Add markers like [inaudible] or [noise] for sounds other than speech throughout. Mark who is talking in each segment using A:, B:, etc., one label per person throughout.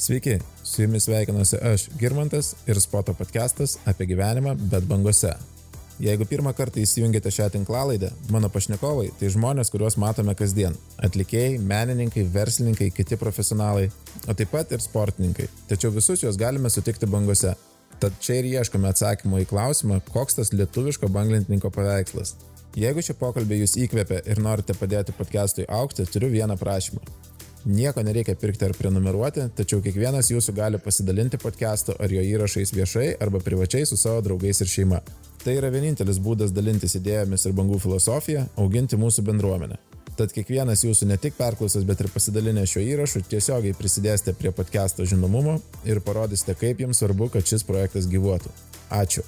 A: Sveiki, su jumis sveikinuosi aš, Girmantas ir Spoto podcastas apie gyvenimą, bet bangose. Jeigu pirmą kartą įsijungėte šią tinklalaidę, mano pašnekovai tai žmonės, kuriuos matome kasdien - atlikėjai, menininkai, verslininkai, kiti profesionalai, o taip pat ir sportininkai. Tačiau visus juos galime sutikti bangose. Tad čia ir ieškome atsakymo į klausimą, koks tas lietuviško banglentininko paveikslas. Jeigu šį pokalbį jūs įkvėpia ir norite padėti podcastui aukti, turiu vieną prašymą. Nieko nereikia pirkti ar prenumeruoti, tačiau kiekvienas jūsų gali pasidalinti podcastu ar jo įrašais viešai arba privačiai su savo draugais ir šeima. Tai yra vienintelis būdas dalintis idėjomis ir bangų filosofiją, auginti mūsų bendruomenę. Tad kiekvienas jūsų ne tik perklausęs, bet ir pasidalinę šio įrašu tiesiogiai prisidėsite prie podcast'o žinomumo ir parodysite, kaip jums svarbu, kad šis projektas gyvuotų. Ačiū.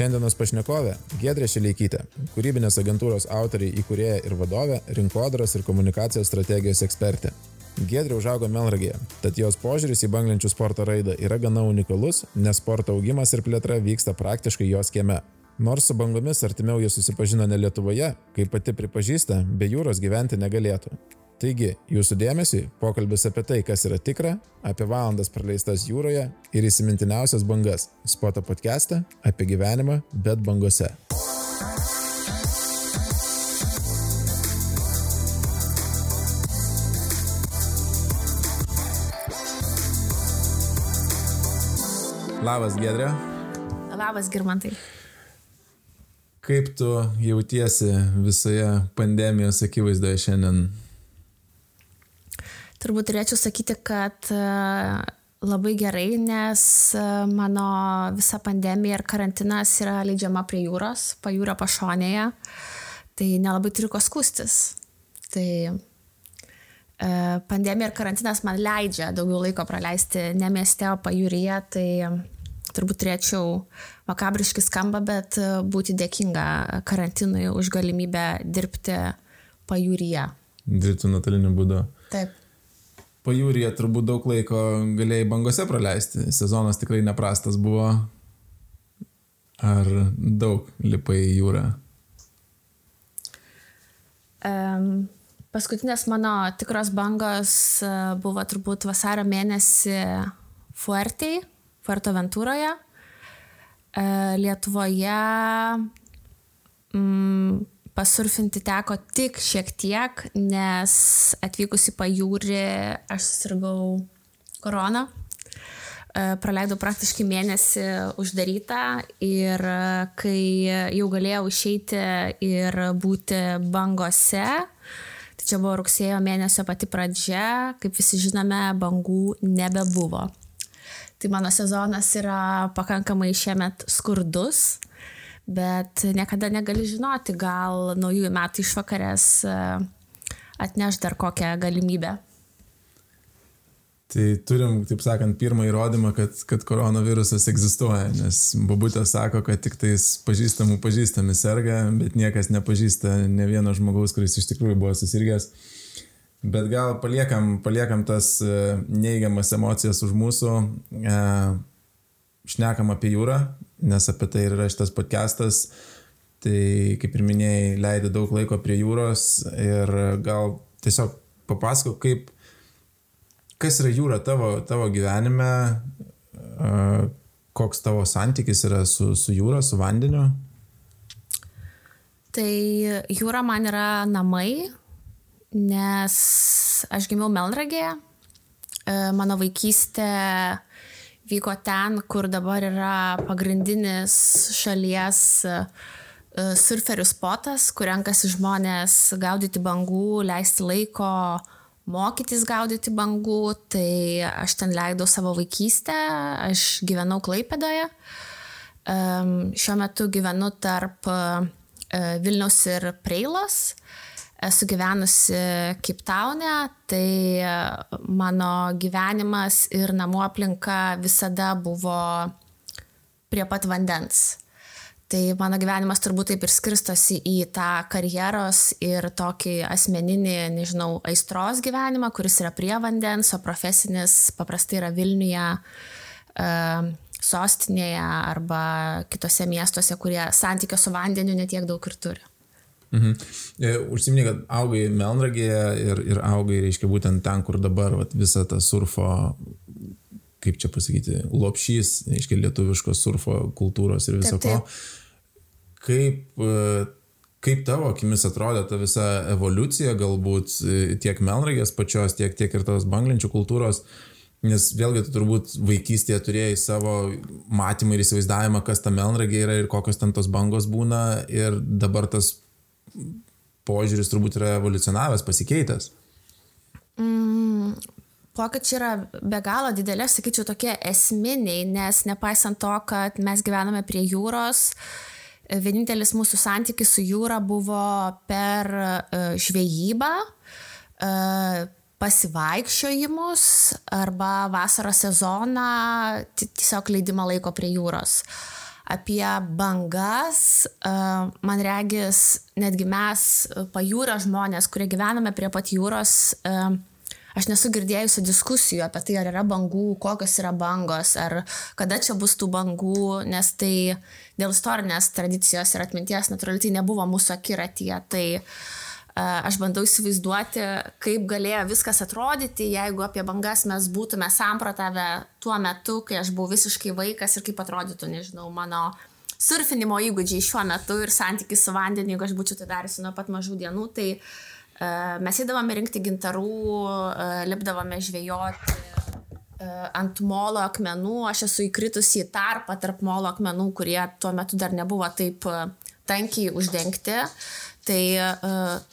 A: Šiandienos pašnekovė - Gedrė Šileikytė, kūrybinės agentūros autoriai įkūrėja ir vadovė, rinkodaros ir komunikacijos strategijos ekspertė. Gedrė užaugo Melragėje, tad jos požiūris į banglenčių sporto raidą yra gana unikalus, nes sporto augimas ir plėtra vyksta praktiškai jos kieme. Nors su bangomis artimiau jie susipažino ne Lietuvoje, kaip pati pripažįsta, be jūros gyventi negalėtų. Taigi, jūsų dėmesiui pokalbis apie tai, kas yra tikra, apie valandas praleistas jūroje ir įsimintiniausias bangas - Spoto podcast'ą apie gyvenimą, bet bangose. Labas, Gedrė.
B: Labas, Girmantai.
A: Kaip tu jautiesi visoje pandemijos akivaizdoje šiandien?
B: Turbūt turėčiau sakyti, kad e, labai gerai, nes e, mano visa pandemija ir karantinas yra leidžiama prie jūros, pajūrio pašonėje. Tai nelabai turiu ko skustis. Tai e, pandemija ir karantinas man leidžia daugiau laiko praleisti ne mieste, o pajūryje. Tai turbūt turėčiau makabriškai skamba, bet būti dėkinga karantinui už galimybę dirbti pajūryje.
A: Dirbti nuotoliniu būdu.
B: Taip.
A: Pajūryje turbūt daug laiko galėjai bangose praleisti. Sezonas tikrai neprastas buvo. Ar daug lipai į jūrą?
B: Um, paskutinės mano tikros bangos buvo turbūt vasario mėnesį Fuertei, Fuerteventūroje. Lietuvoje mm, pasurfinti teko tik šiek tiek, nes atvykus į pajūrį aš susirgau koroną. Praleidau praktiškai mėnesį uždarytą ir kai jau galėjau išeiti ir būti bangose, tai čia buvo rugsėjo mėnesio pati pradžia, kaip visi žinome, bangų nebebuvo. Tai mano sezonas yra pakankamai šiemet skurdus, bet niekada negali žinoti, gal naujųjų metų išvakarės atneš dar kokią galimybę.
A: Tai turim, taip sakant, pirmą įrodymą, kad, kad koronavirusas egzistuoja, nes babutė sako, kad tik tais pažįstamų pažįstami serga, bet niekas nepažįsta ne vieno žmogaus, kuris iš tikrųjų buvo susirgęs. Bet gal paliekam, paliekam tas neigiamas emocijas už mūsų, e, šnekam apie jūrą, nes apie tai yra šitas podcastas. Tai kaip ir minėjai, leidai daug laiko prie jūros ir gal tiesiog papasako, kaip, kas yra jūra tavo, tavo gyvenime, e, koks tavo santykis yra su, su jūra, su vandeniu.
B: Tai jūra man yra namai, nes aš gimiau Melragėje, mano vaikystė vyko ten, kur dabar yra pagrindinis šalies surferių spotas, kur renkasi žmonės gaudyti bangų, leisti laiko, mokytis gaudyti bangų. Tai aš ten leidau savo vaikystę, aš gyvenau Klaipedoje. Šiuo metu gyvenu tarp Vilniaus ir Preilos esu gyvenusi Kiptaune, tai mano gyvenimas ir namų aplinka visada buvo prie pat vandens. Tai mano gyvenimas turbūt taip ir skirstosi į tą karjeros ir tokį asmeninį, nežinau, aistros gyvenimą, kuris yra prie vandens, o profesinis paprastai yra Vilniuje, sostinėje arba kitose miestuose, kurie santykio su vandeniu netiek daug ir turi.
A: Mhm. Užsiminė, kad augai Melnragėje ir, ir augai, reiškia, būtent ten, kur dabar vat, visa ta surfo kaip čia pasakyti, lopšys, reiškia, lietuviškos surfo kultūros ir viso taip, taip. ko. Kaip, e, kaip tavo akimis atrodė ta visa evoliucija, galbūt e, tiek melragės pačios, tiek, tiek ir tos banglenčių kultūros, nes vėlgi tu turbūt vaikystėje turėjai savo matymą ir įsivaizdavimą, kas ta melnragė yra ir kokios ten tos bangos būna ir dabar tas požiūris turbūt yra evoliucionavęs, pasikeitęs.
B: Mm, pokyčiai yra be galo didelė, sakyčiau, tokie esminiai, nes nepaisant to, kad mes gyvename prie jūros, vienintelis mūsų santykis su jūra buvo per e, žvejybą, e, pasivaikščiojimus arba vasaros sezoną, tiesiog leidimą laiko prie jūros. Apie bangas, man regis, netgi mes, pajūrio žmonės, kurie gyvename prie pat jūros, Aš nesu girdėjusi diskusijų apie tai, ar yra bangų, kokios yra bangos, ar kada čia bus tų bangų, nes tai dėl istorinės tradicijos ir atminties natūraliai tai nebuvo mūsų akiratyje. Tai uh, aš bandau įsivaizduoti, kaip galėjo viskas atrodyti, jeigu apie bangas mes būtume samprotavę tuo metu, kai aš buvau visiškai vaikas ir kaip atrodytų, nežinau, mano surfinimo įgūdžiai šiuo metu ir santykis su vandeniu, jeigu aš būčiau tai dariusi nuo pat mažų dienų. Tai uh, mes įdavome rinkti gintarų, e, lipdavome žvejoti e, ant molo akmenų. Aš esu įkritusi į tarpą tarp molo akmenų, kurie tuo metu dar nebuvo taip tankiai uždengti. Tai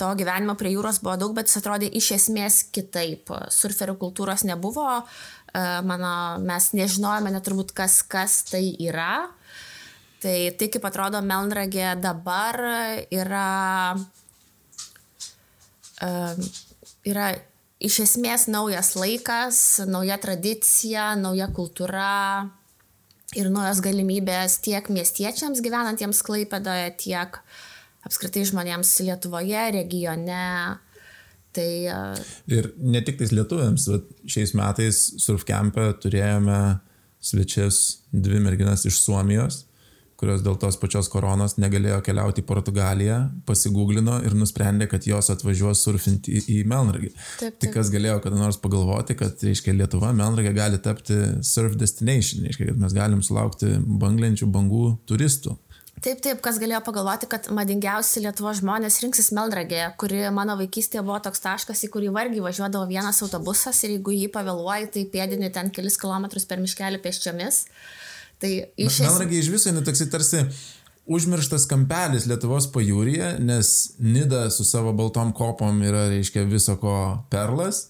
B: to gyvenimo prie jūros buvo daug, bet jis atrodė iš esmės kitaip. Surferių kultūros nebuvo, mano, mes nežinojome net turbūt, kas, kas tai yra. Tai tai, kaip atrodo Melnragė dabar, yra yra iš esmės naujas laikas, nauja tradicija, nauja kultūra ir naujos galimybės tiek miestiečiams gyvenantiems Klaipėdoje, tiek apskritai žmonėms Lietuvoje, regione. Tai,
A: ir ne tik tais lietuviams, bet šiais metais surfkempę turėjome svečias dvi merginas iš Suomijos kurios dėl tos pačios koronos negalėjo keliauti į Portugaliją, pasigūglino ir nusprendė, kad jos atvažiuos surfinti į, į Melnragį. Taip. Tai kas galėjo kada nors pagalvoti, kad, reiškia, Lietuva, Melnragė gali tapti surf destination, reiškia, kad mes galim sulaukti banglenčių bangų turistų.
B: Taip, taip, kas galėjo pagalvoti, kad madingiausi Lietuvo žmonės rinksis Meldragė, kuri mano vaikystėje buvo toks taškas, į kurį vargiai važiuodavo vienas autobusas ir jeigu jį pavėluoji, tai pėdini ten kelis kilometrus per miškelį pėsčiomis. Uh,
A: Tai iš. Melnragė iš viso, netoksi tarsi užmirštas kampelis Lietuvos pajūryje, nes Nida su savo baltom kopom yra, reiškia, viso ko perlas.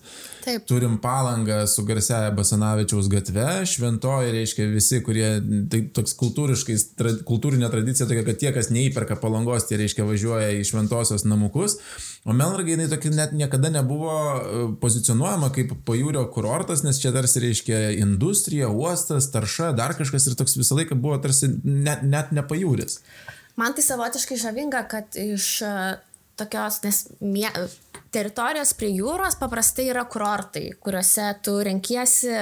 A: Taip. Turim palangą su garsiaja Basanavičiaus gatve, šventoji reiškia visi, kurie, tai toks tra, kultūrinė tradicija tokia, kad tie, kas neįperka palangos, tie reiškia važiuoja į šventosios namukus, o Melnragė jinai tokia net niekada nebuvo e, pozicionuojama kaip pajūrio kurortas, nes čia tarsi reiškia industrija, uostas, tarša, dar kažkas ir toks visą laiką buvo tarsi net, net nepajūris.
B: Man tai savotiškai žavinga, kad iš e, tokios, nes mie, teritorijos prie jūros paprastai yra kurortai, kuriuose tu renkiesi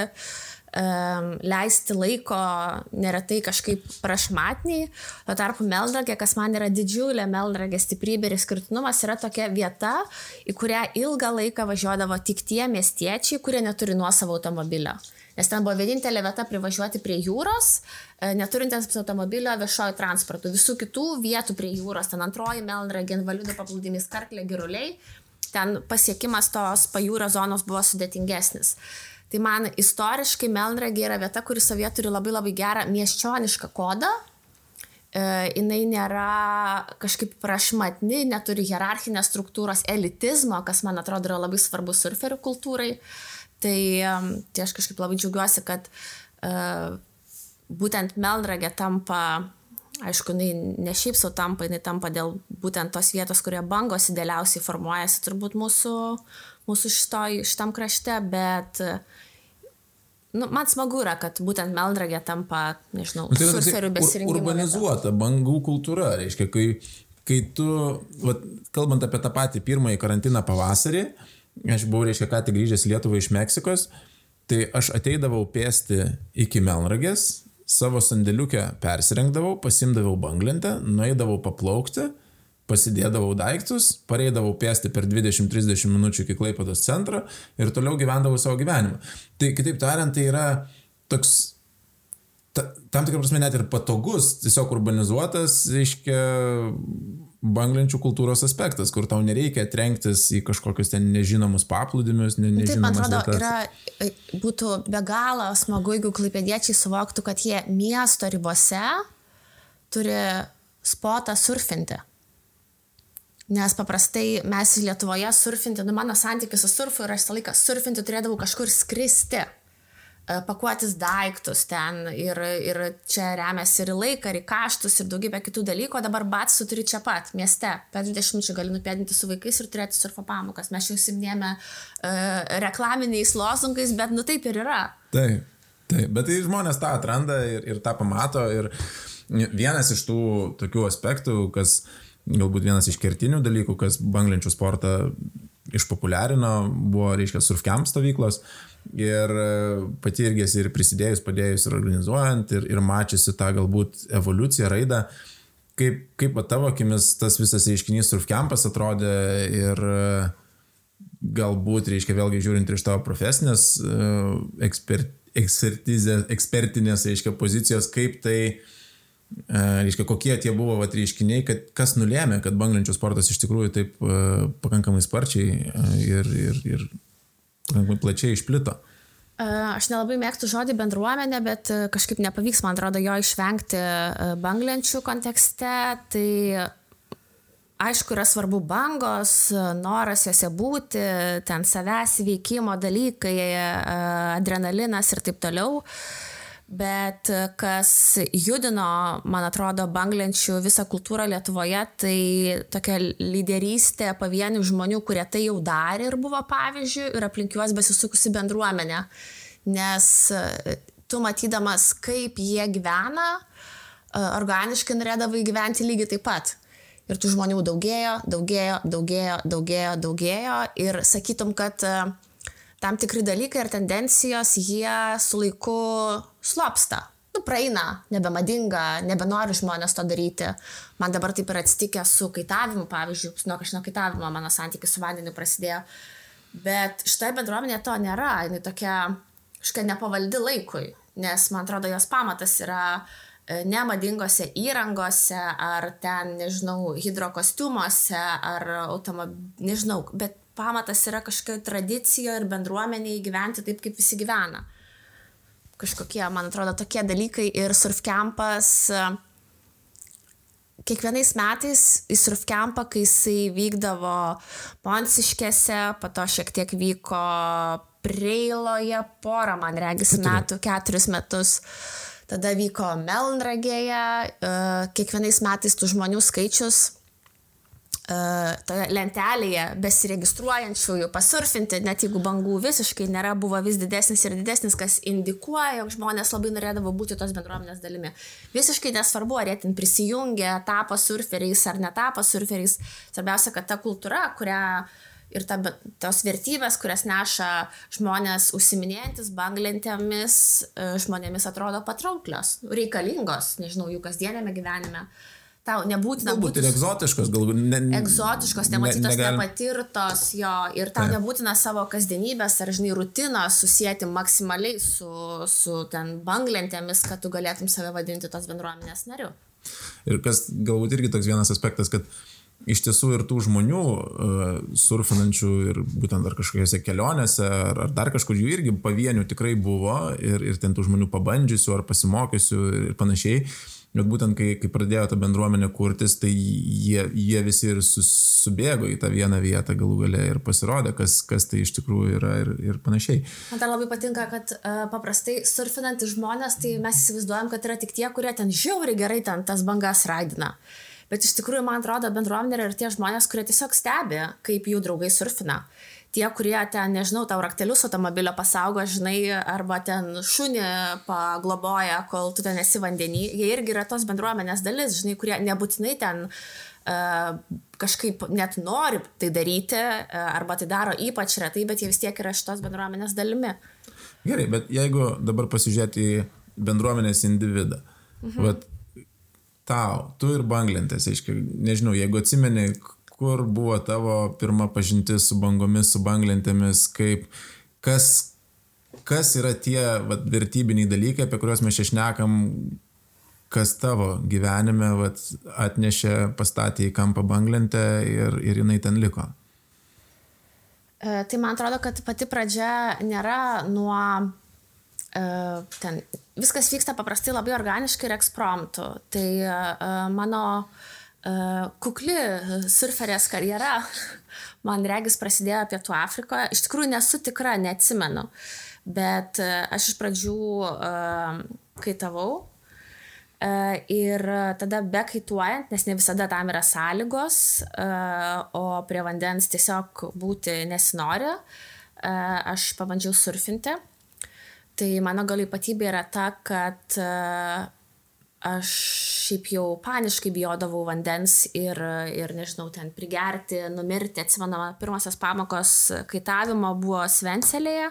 B: um, leisti laiko neretai kažkaip prašmatniai. Tuo tarpu Meldragė, kas man yra didžiulė Meldragė stiprybė ir skirtinumas, yra tokia vieta, į kurią ilgą laiką važiuodavo tik tie miestiečiai, kurie neturi nuosavo automobilio nes ten buvo vienintelė vieta privažiuoti prie jūros, e, neturintiems automobilio viešojo transporto. Visų kitų vietų prie jūros, ten antroji Melnragė, Invalido paplūdimys, Karklė, Giruliai, ten pasiekimas tos pajūrio zonos buvo sudėtingesnis. Tai man istoriškai Melnragė yra vieta, kuri savie turi labai labai gerą miesčionišką kodą, Uh, jinai nėra kažkaip prašmatni, neturi hierarchinės struktūros, elitizmo, kas man atrodo yra labai svarbu surferių kultūrai. Tai, tai aš kažkaip labai džiaugiuosi, kad uh, būtent Meldragė tampa, aišku, jinai ne šiaip savo tampa, jinai tampa dėl būtent tos vietos, kurie bangos idealiausiai formuojasi turbūt mūsų, mūsų šitoj, šitam krašte, bet nu, man smagu yra, kad būtent Meldragė tampa, nežinau, nu, tai surferių besirinkimo.
A: Urbanizuota vieta. bangų kultūra, reiškia, kai, kai tu, vat, kalbant apie tą patį pirmąjį karantiną pavasarį, aš buvau, reiškia, ką tik grįžęs Lietuvą iš Meksikos, tai aš ateidavau pėsti iki Melnragės, savo sandėliukę persirengdavau, pasimdavau banglentę, nueidavau paplaukti, pasidėdavau daiktus, pareidavau pėsti per 20-30 minučių iki Klaipados centro ir toliau gyvendavau savo gyvenimą. Tai kitaip tariant, tai yra toks ta, tam tikrą prasme net ir patogus, tiesiog urbanizuotas, reiškia, banglenčių kultūros aspektas, kur tau nereikia trenktis į kažkokius ten nežinomus paplūdimius, ne, nežinomus.
B: Taip, man atrodo, yra, e, būtų be galo smagu, jeigu klaipėdiečiai suvoktų, kad jie miesto ribose turi spotą surfinti. Nes paprastai mes Lietuvoje surfinti, nu mano santykis su surfu yra visą laiką surfinti turėdavau kažkur skristi. E, pakuotis daiktus ten ir, ir čia remiasi ir laiką, ir kaštus, ir daugybę kitų dalykų, o dabar bats tu turi čia pat, mieste, per 20 minučių gali nupėdinti su vaikais ir turėti surfo pamokas. Mes jau simnėme uh, reklaminiais lozungais, bet nu taip ir yra.
A: Taip, taip, bet tai žmonės tą atranda ir, ir tą pamato. Ir vienas iš tų tokių aspektų, kas galbūt vienas iš kertinių dalykų, kas banglenčių sportą išpopuliarino, buvo, reiškia, surfkiam stovyklos. Uh, Ir e, pati irgi esi ir prisidėjus, padėjus ir organizuojant, ir, ir mačiusi tą galbūt evoliuciją, raidą. Kaip, kaip tavo akimis tas visas reiškinys surfkempas atrodė ir e, galbūt, reiškia, vėlgi žiūrint iš tavo profesinės e, ekspert, ekspertinės, reiškia, pozicijos, kaip tai, reiškia, kokie tie buvo vat, reiškiniai, kad kas nulėmė, kad banglenčių sportas iš tikrųjų taip pakankamai sparčiai ir, ir, ir pakankamai plačiai išplito.
B: Aš nelabai mėgstu žodį bendruomenė, bet kažkaip nepavyks, man atrodo, jo išvengti banglenčių kontekste. Tai aišku, yra svarbu bangos, noras juose būti, ten savęs veikimo dalykai, adrenalinas ir taip toliau. Bet kas judino, man atrodo, banglenčių visą kultūrą Lietuvoje, tai tokia lyderystė pavienių žmonių, kurie tai jau darė ir buvo pavyzdžių ir aplink juos besisukusi bendruomenė. Nes e, tu matydamas, kaip jie gyvena, e, organiškai norėdavai gyventi lygiai taip pat. Ir tų žmonių daugėjo, daugėjo, daugėjo, daugėjo, daugėjo. Ir sakytum, kad uh, tam tikri dalykai ir tendencijos, jie su laiku slopsta. Nu, praeina, nebemadinga, nebenori žmonės to daryti. Man dabar taip ir atsitikė su kaitavimu, pavyzdžiui, nuo kažkokio kaitavimo mano santykis su vandeniu prasidėjo. Bet štai bendruomenė to nėra, jinai tokia kažkokia nepavaldi laikui, nes man atrodo jos pamatas yra e, nemadingose įrangose, ar ten, nežinau, hidrokostiumuose, ar automobiliuose, nežinau, bet pamatas yra kažkokia tradicija ir bendruomeniai gyventi taip, kaip visi gyvena. Kažkokie, man atrodo, tokie dalykai ir surfkempas. Kiekvienais metais į surfkempą, kai jisai vykdavo Ponsiškėse, po to šiek tiek vyko Preiloje porą, man regis, metų, keturis metus. Tada vyko Melnragėje, kiekvienais metais tų žmonių skaičius toje lentelėje besiregistruojančiųjų pasurfinti, net jeigu bangų visiškai nėra, buvo vis didesnis ir didesnis, kas indikuoja, jog žmonės labai norėdavo būti tos bendruomenės dalimi. Visiškai nesvarbu, ar jie ten prisijungia, tapo surferiais ar netapo surferiais. Svarbiausia, kad ta kultūra, kurią ir ta, tos vertybės, kurias neša žmonės užsiminėjantis banglentėmis, e, žmonėmis atrodo patrauklios, reikalingos, nežinau, jų kasdienėme gyvenime. Uh, tau nebūtina
A: galbūt būti. ir egzotiškos, galbūt
B: ne, egzotiškos, nematytos, ne, negalim... nepatirtos, jo, ir tau Taip. nebūtina savo kasdienybės ar, žinai, rutiną susijęti maksimaliai su, su ten banglentėmis, kad tu galėtum save vadinti tos bendruomenės nariu.
A: Ir kas galbūt irgi toks vienas aspektas, kad iš tiesų ir tų žmonių uh, surfinančių ir būtent ar kažkokiose kelionėse, ar, ar dar kažkur jų irgi pavienių tikrai buvo ir, ir ten tų žmonių pabandžiusių ar pasimokysiu ir panašiai. Uh, Bet būtent kai, kai pradėjo ta bendruomenė kurtis, tai jie, jie visi ir subėgo į tą vieną vietą galų galę ir pasirodė, kas, kas tai iš tikrųjų yra ir, ir panašiai.
B: Man dar labai patinka, kad uh, paprastai surfinantys žmonės, tai mes įsivaizduojam, kad yra tik tie, kurie ten žiauriai gerai ten tas bangas raidina. Bet iš tikrųjų, man atrodo, bendruomenė yra ir tie žmonės, kurie tiesiog stebi, kaip jų draugai surfina tie, kurie ten, nežinau, tau raktelius automobilio pasaugo, žinai, arba ten šunį pagloboja, kol tu ten esi vandenį, jie irgi yra tos bendruomenės dalis, žinai, kurie nebūtinai ten uh, kažkaip net nori tai daryti, uh, arba tai daro ypač retai, bet jie vis tiek yra šitos bendruomenės dalimi.
A: Gerai, bet jeigu dabar pasižiūrėti į bendruomenės individą, mhm. vat, tau, tu ir banglentės, aiškiai, nežinau, jeigu atsimeni, kur buvo tavo pirma pažintis su bangomis, su banglentėmis, kaip, kas, kas yra tie vat, vertybiniai dalykai, apie kuriuos mes šešnekam, kas tavo gyvenime vat, atnešė, pastatė į kampą banglentę ir, ir jinai ten liko?
B: E, tai man atrodo, kad pati pradžia nėra nuo e, ten. Viskas vyksta paprastai labai organiškai ir ekspromptu. Tai e, mano kukli surferės karjera, man regis, prasidėjo Pietų Afrikoje. Iš tikrųjų nesu tikra, neatsimenu. Bet aš iš pradžių kaitavau E, ir tada bekaituojant, nes ne visada tam yra sąlygos, e, o prie vandens tiesiog būti nesinori, e, aš pabandžiau surfinti. Tai mano gal ypatybė yra ta, kad aš šiaip jau paniškai bijodavau vandens ir, ir nežinau, ten prigerti, numirti. Atsimenu, pirmosios pamokos kaitavimo buvo Svencelėje,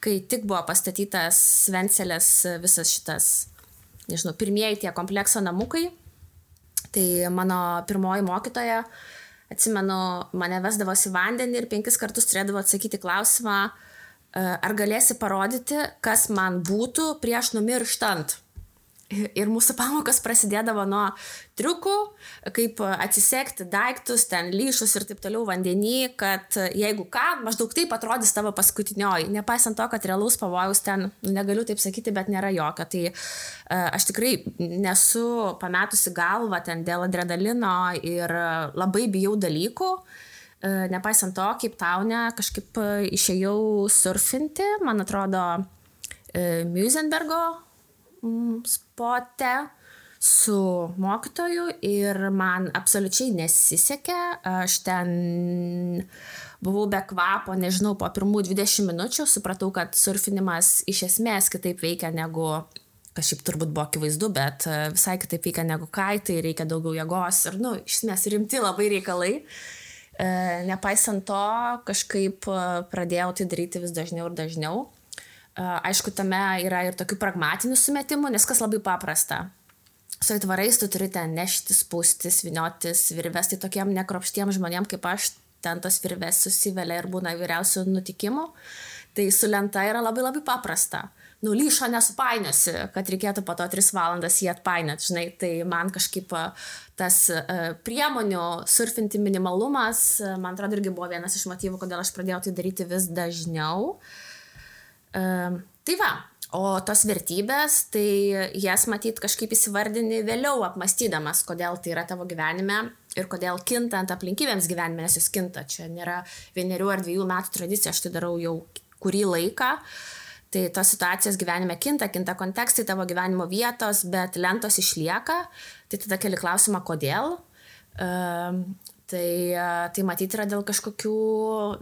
B: kai tik buvo pastatytas Svencelės visas šitas nežinau, pirmieji tie komplekso namukai. Tai mano pirmoji mokytoja, atsimenu, mane vesdavosi vandenį ir penkis kartus turėdavo atsakyti klausimą, ar galėsi parodyti, kas man būtų prieš numirštant. Ir mūsų pamokos prasidėdavo nuo triukų, kaip atsisekti daiktus, ten lyšus ir taip toliau vandenį, kad jeigu ką, maždaug taip atrodys tavo paskutinioji. Nepaisant to, kad realaus pavojaus ten, nu, negaliu taip sakyti, bet nėra jokio. Tai uh, aš tikrai nesu pametusi galvą ten dėl adrenalino ir labai bijau dalykų. Uh, nepaisant to, kaip taune kažkaip išėjau surfinti, man atrodo, uh, Musenbergo spote su mokytoju ir man absoliučiai nesisekė. Aš ten buvau be kvapo, nežinau, po pirmų 20 minučių supratau, kad surfinimas iš esmės kitaip veikia negu, kas šiaip turbūt buvo akivaizdu, bet e, visai kitaip veikia negu kaitai, reikia daugiau jėgos ir, nu, iš esmės rimti labai reikalai. E, nepaisant to, kažkaip e, pradėjau tai daryti vis dažniau ir dažniau. Aišku, tame yra ir tokių pragmatinių sumetimų, nes kas labai paprasta. Su aitvarais tu turi ten nešti, spūstis, viniotis, virves, tai tokiem nekropštiem žmonėm kaip aš ten tos virves susivelia ir būna įvairiausių nutikimų. Tai su lenta yra labai labai paprasta. Nu, lyšo nesupainiosi, kad reikėtų po to 3 valandas jį atpainioti, žinai, tai man kažkaip tas priemonių surfinti minimalumas, man atrodo, irgi buvo vienas iš motyvų, kodėl aš pradėjau tai daryti vis dažniau. Uh, Tai va, o tos vertybės, tai jas matyt kažkaip įsivardini vėliau apmastydamas, kodėl tai yra tavo gyvenime ir kodėl kintant aplinkybėms gyvenime, nes jis kinta. Čia nėra vienerių ar dviejų metų tradicija, aš tai darau jau kurį laiką. Tai tos situacijos gyvenime kinta, kinta kontekstai tavo gyvenimo vietos, bet lentos išlieka. Tai tada keli klausimą, kodėl. Uh, tai, tai matyti yra dėl kažkokių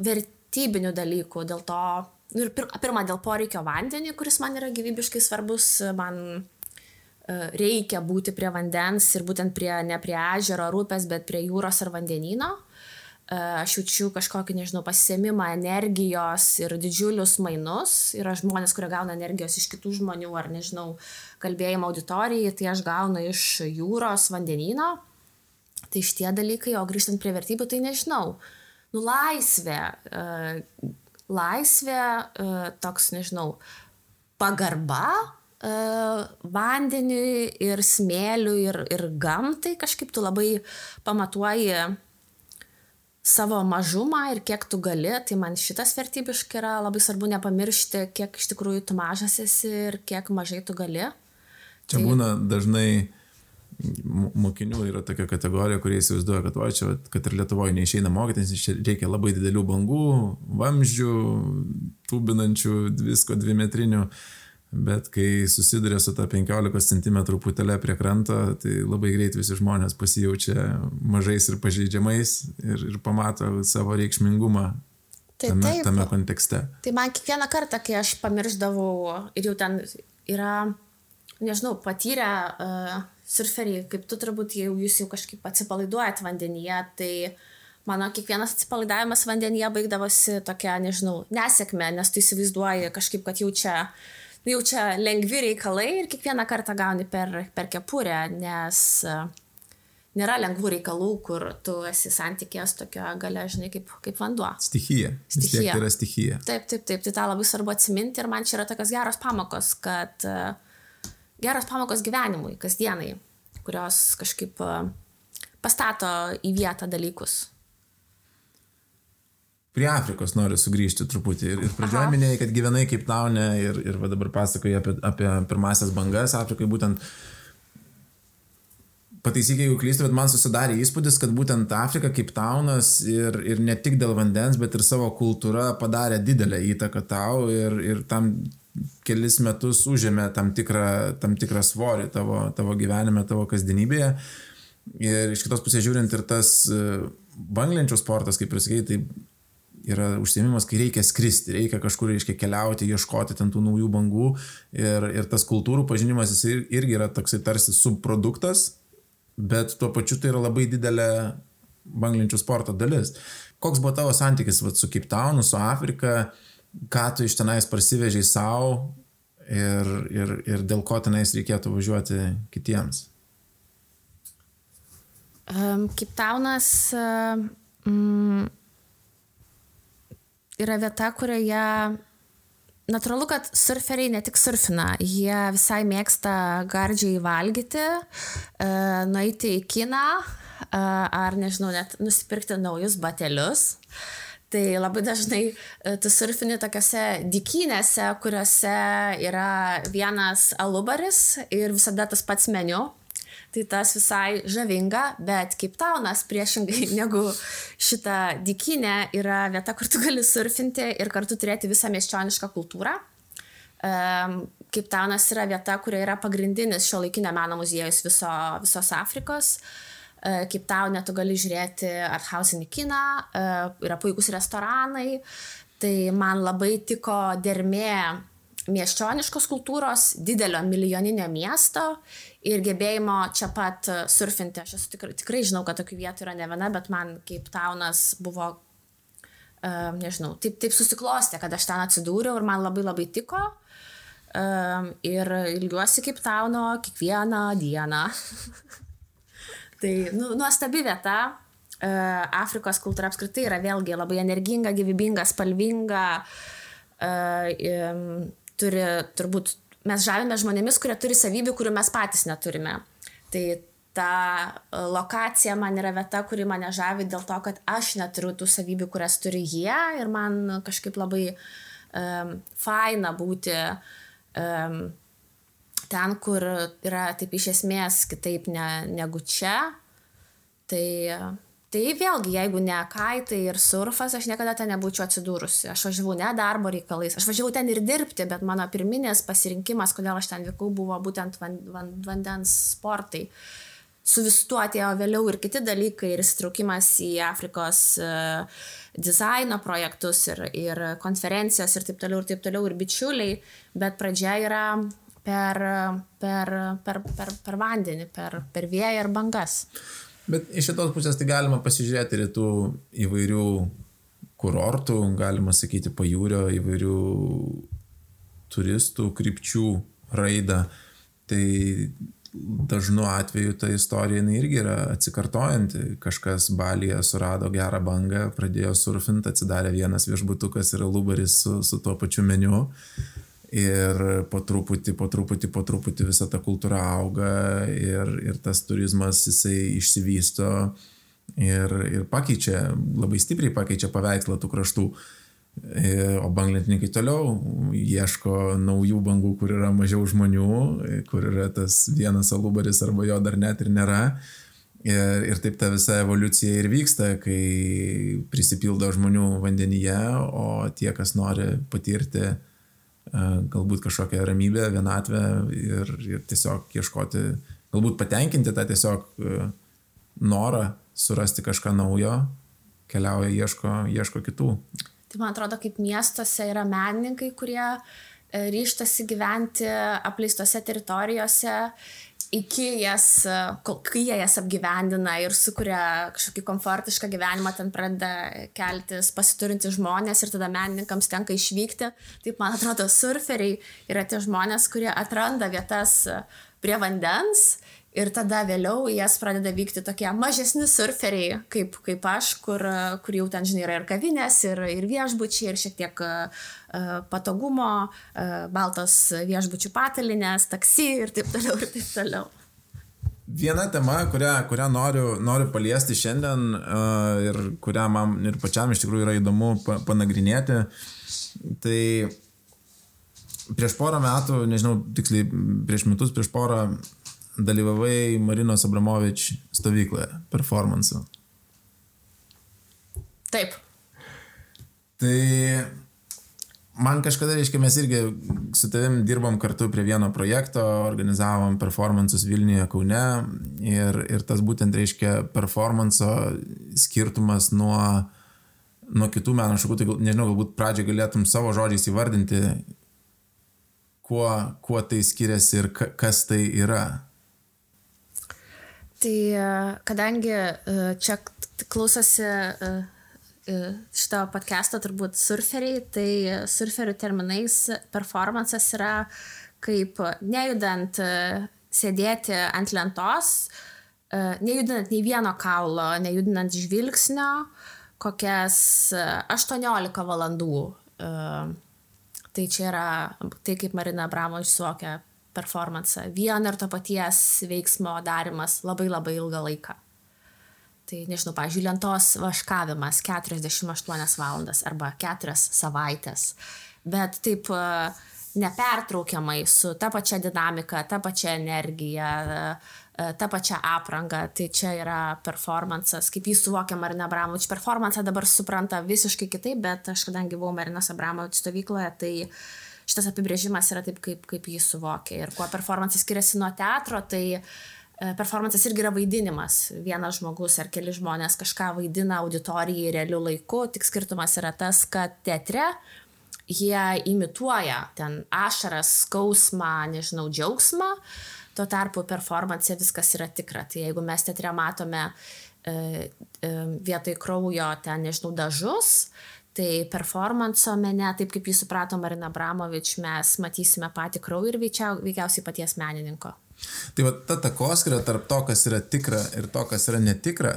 B: vertybinių dalykų, dėl to, Nu, ir pir, pirma, dėl poreikio vandenį, kuris man yra gyvybiškai svarbus, man e, reikia būti prie vandens ir būtent prie, ne prie ežero ar upės, bet prie jūros ar vandenino. E, aš jaučiu kažkokį, nežinau, pasėmimą energijos ir didžiulius mainus. Yra žmonės, kurie gauna energijos iš kitų žmonių ar, nežinau, kalbėjimo auditorijai, tai aš gaunu iš jūros, vandenino. Tai šitie dalykai, o grįžtant prie vertybių, tai nežinau. Nu, laisvė, e, laisvė, e, toks, nežinau, pagarba e, vandeniui ir smėliui ir, ir gamtai kažkaip tu labai pamatuoji savo mažumą ir kiek tu gali, tai man šitas vertybiškai yra labai svarbu nepamiršti, kiek iš tikrųjų tu mažas esi ir kiek mažai tu gali.
A: Čia tai... būna dažnai mokinių yra tokia kategorija, kurie įsivaizduoja, kad, va, čia, kad ir Lietuvoje neišeina mokytis, čia reikia labai didelių bangų, vamzdžių, tūbinančių, visko dvimetrinių, bet kai susiduria su ta 15 cm putelė prie kranto, tai labai greit visi žmonės pasijaučia mažais ir pažeidžiamais ir, ir pamato savo reikšmingumą tai, tame, taip, tame kontekste.
B: Tai man kiekvieną kartą, kai aš pamirždavau ir jau ten yra, nežinau, patyrę uh, surferiai, kaip tu turbūt jau jūs jau kažkaip atsipalaiduojat vandenyje, tai mano kiekvienas atsipalaidavimas vandenyje baigdavosi tokia, nežinau, nesėkmė, nes tu įsivaizduoji kažkaip, kad jau čia, jau čia lengvi reikalai ir kiekvieną kartą gauni per, per kepurę, nes nėra lengvų reikalų, kur tu esi santykės tokio gale, žinai, kaip, kaip vanduo.
A: Stichija. Stichija. Tai yra stichija.
B: Taip, taip, taip, tai tą labai svarbu atsiminti ir man čia yra tokios geros pamokos, kad uh, geros pamokos gyvenimui, kasdienai, kurios kažkaip uh, pastato į vietą dalykus.
A: Prie Afrikos noriu sugrįžti truputį. Ir, ir pradžioje minėjai, kad gyvenai kaip taune ir, ir dabar pasakoji apie, apie pirmasias bangas Afrikai, būtent pataisyk, jeigu klystu, bet man susidarė įspūdis, kad būtent Afrika kaip taunas ir, ir ne tik dėl vandens, bet ir savo kultūra padarė didelę įtaką tau ir, ir tam kelis metus užėmė tam tikrą, tam tikrą svorį tavo, tavo gyvenime, tavo kasdienybėje. Ir iš kitos pusės žiūrint ir tas e, banglenčių sportas, kaip ir sakei, tai yra užsiemimas, kai reikia skristi, reikia kažkur, reiškia, keliauti, ieškoti ten tų naujų bangų ir, ir tas kultūrų pažinimas jis irgi yra toksai tarsi subproduktas bet tuo pačiu tai yra labai didelė banglenčių sporto dalis. Koks buvo tavo santykis vat, su Cape Townu, su Afrika, ką tu iš tenais parsivežiai savo ir, ir, ir dėl ko tenais reikėtų važiuoti kitiems?
B: Um, Cape Townas um, yra vieta, kurioje Natūralu, kad surferiai ne tik surfina, jie visai mėgsta gardžiai valgyti, e, nueiti į kiną e, ar, nežinau, net nusipirkti naujus batelius. Tai labai dažnai e, tu surfini tokiuose dikynėse, kuriuose yra vienas alubaris ir visada tas pats meniu tai tas visai žavinga, bet kaip taunas priešingai [laughs] negu šita dikinė yra vieta, kur tu gali surfinti ir kartu turėti visą miesčionišką kultūrą. Kaip taunas yra vieta, kurioje yra pagrindinis šio laikinio meno muziejus viso, visos Afrikos. Kaip tau net tu gali žiūrėti arthausinį kiną, yra puikūs restoranai. Tai man labai tiko dermė miesčioniškos kultūros, didelio milijoninio miesto ir gebėjimo čia pat surfinti. Aš esu tikrai, tikrai žinau, kad tokių vietų yra ne viena, bet man kaip taunas buvo, uh, nežinau, taip, taip susiklostė, kad aš ten atsidūriau ir man labai labai tiko. Um, ir ilgiuosi kaip tauno kiekvieną dieną. [laughs] tai nu, nuostabi vieta. Uh, Afrikos kultūra apskritai yra vėlgi labai energinga, gyvybinga, spalvinga. Um, turi turbūt, mes žavime žmonėmis, kurie turi savybių, kurių mes patys neturime. Tai ta e, lokacija man yra vieta, kuri mane žavi dėl to, kad aš neturiu tų savybių, kurias turi jie ir man kažkaip labai um, faina būti um, ten, kur yra taip iš esmės kitaip ne, negu čia. Tai Tai vėlgi, jeigu ne kaitai ir surfas, aš niekada ten nebūčiau atsidūrusi. Aš važiavau ne darbo reikalais, aš važiavau ten ir dirbti, bet mano pirminės pasirinkimas, kodėl aš ten vykau, buvo būtent van, van, vandens sportai. Su visu tuo atėjo vėliau ir kiti dalykai, ir įsitraukimas į Afrikos uh, dizaino projektus, ir, ir konferencijos, ir taip toliau, ir taip toliau, ir bičiuliai, bet pradžia yra per, per, per, per, per vandenį, per, per vėją ir bangas.
A: Bet iš šitos pusės tai galima pasižiūrėti ir tų įvairių kurortų, galima sakyti, pajūrio įvairių turistų krypčių raidą. Tai dažnu atveju ta istorija irgi yra atsikartojanti. Kažkas Balyje surado gerą bangą, pradėjo surfinti, atsidarė vienas viešbutukas ir alubaris su, su tuo pačiu meniu ir po truputį, po truputį, po truputį visa ta kultūra auga ir, ir tas turizmas jisai išsivysto ir, ir pakeičia, labai stipriai pakeičia paveikslą tų kraštų. E, o banglentininkai toliau ieško naujų bangų, kur yra mažiau žmonių, kur yra tas vienas alubaris arba jo dar net ir nėra. Ir, ir taip ta visa evoliucija ir vyksta, kai prisipildo žmonių vandenyje, o tie, kas nori patirti galbūt kažkokią ramybę, vienatvę ir, ir tiesiog ieškoti, galbūt patenkinti tą tiesiog norą surasti kažką naujo, keliauja, ieško, ieško kitų.
B: Tai man atrodo, kaip miestuose yra menininkai, kurie e, ryštasi gyventi apleistose teritorijose iki jas, kai jie jas apgyvendina ir sukuria kažkokį komfortišką gyvenimą, ten pradeda keltis pasiturinti žmonės ir tada menininkams tenka išvykti. Taip, man atrodo, surferiai yra tie žmonės, kurie atranda vietas prie vandens Ir tada vėliau į jas pradeda vykti tokie mažesni surferiai, kaip, kaip aš, kur, kur jau ten, žinai, yra ir kavinės, ir, ir viešbučiai, ir šiek tiek uh, patogumo, uh, baltos viešbučių patalinės, taksi ir taip toliau, ir taip toliau.
A: Viena tema, kurią, kurią noriu, noriu paliesti šiandien uh, ir kurią man ir pačiam iš tikrųjų yra įdomu pa, panagrinėti, tai prieš porą metų, nežinau, tiksliai prieš metus, prieš porą dalyvavai Marinos Abramovič stovykloje, performance.
B: Taip.
A: Tai man kažkada, reiškia, mes irgi su tavim dirbom kartu prie vieno projekto, organizavom performances Vilniuje, Kaune ir, ir tas būtent, reiškia, performance skirtumas nuo, nuo kitų meno šakų, tai nežinau, galbūt pradžią galėtum savo žodžiais įvardinti, kuo, kuo tai skiriasi ir kas tai yra.
B: Tai e, kadangi e, čia klausosi e, šito podcast'o turbūt surferiai, tai surferių terminais performances yra kaip nejudant sėdėti ant lentos, nejudinant nei vieno kaulo, nejudinant žvilgsnio, kokias 18 valandų. Tai čia yra tai, kaip Marina Bramo išsuokia performance. Vieno ir to paties veiksmo darimas labai labai ilgą laiką. Tai nežinau, pažiūrėjau, lentos vaškavimas 48 valandas arba 4 savaitės. Bet taip e, nepertraukiamai su ta pačia dinamika, ta pačia energija, e, ta pačia apranga. Tai čia yra performances, kaip jį suvokia Marina Abramovič. Performance dabar supranta visiškai kitaip, bet aš kadangi buvau Marinos Abramovič stovykloje, tai uh, šitas apibrėžimas yra taip, kaip, kaip jį suvokia. Ir kuo performances skiriasi nuo teatro, tai e, performances irgi yra vaidinimas. Vienas žmogus ar keli žmonės kažką vaidina auditorijai realiu laiku, tik skirtumas yra tas, kad teatre jie imituoja ten ašaras, skausmą, nežinau, džiaugsmą, tuo tarpu performance viskas yra tikra. Tai jeigu mes teatre matome e, e, vietoj kraujo ten, nežinau, dažus, Tai performanso mene, taip kaip jį suprato Marina Bramovič, mes matysime patį kraują ir veikiau, veikiausiai paties menininko.
A: Tai va ta takoskira tarp to, kas yra tikra ir to, kas yra netikra,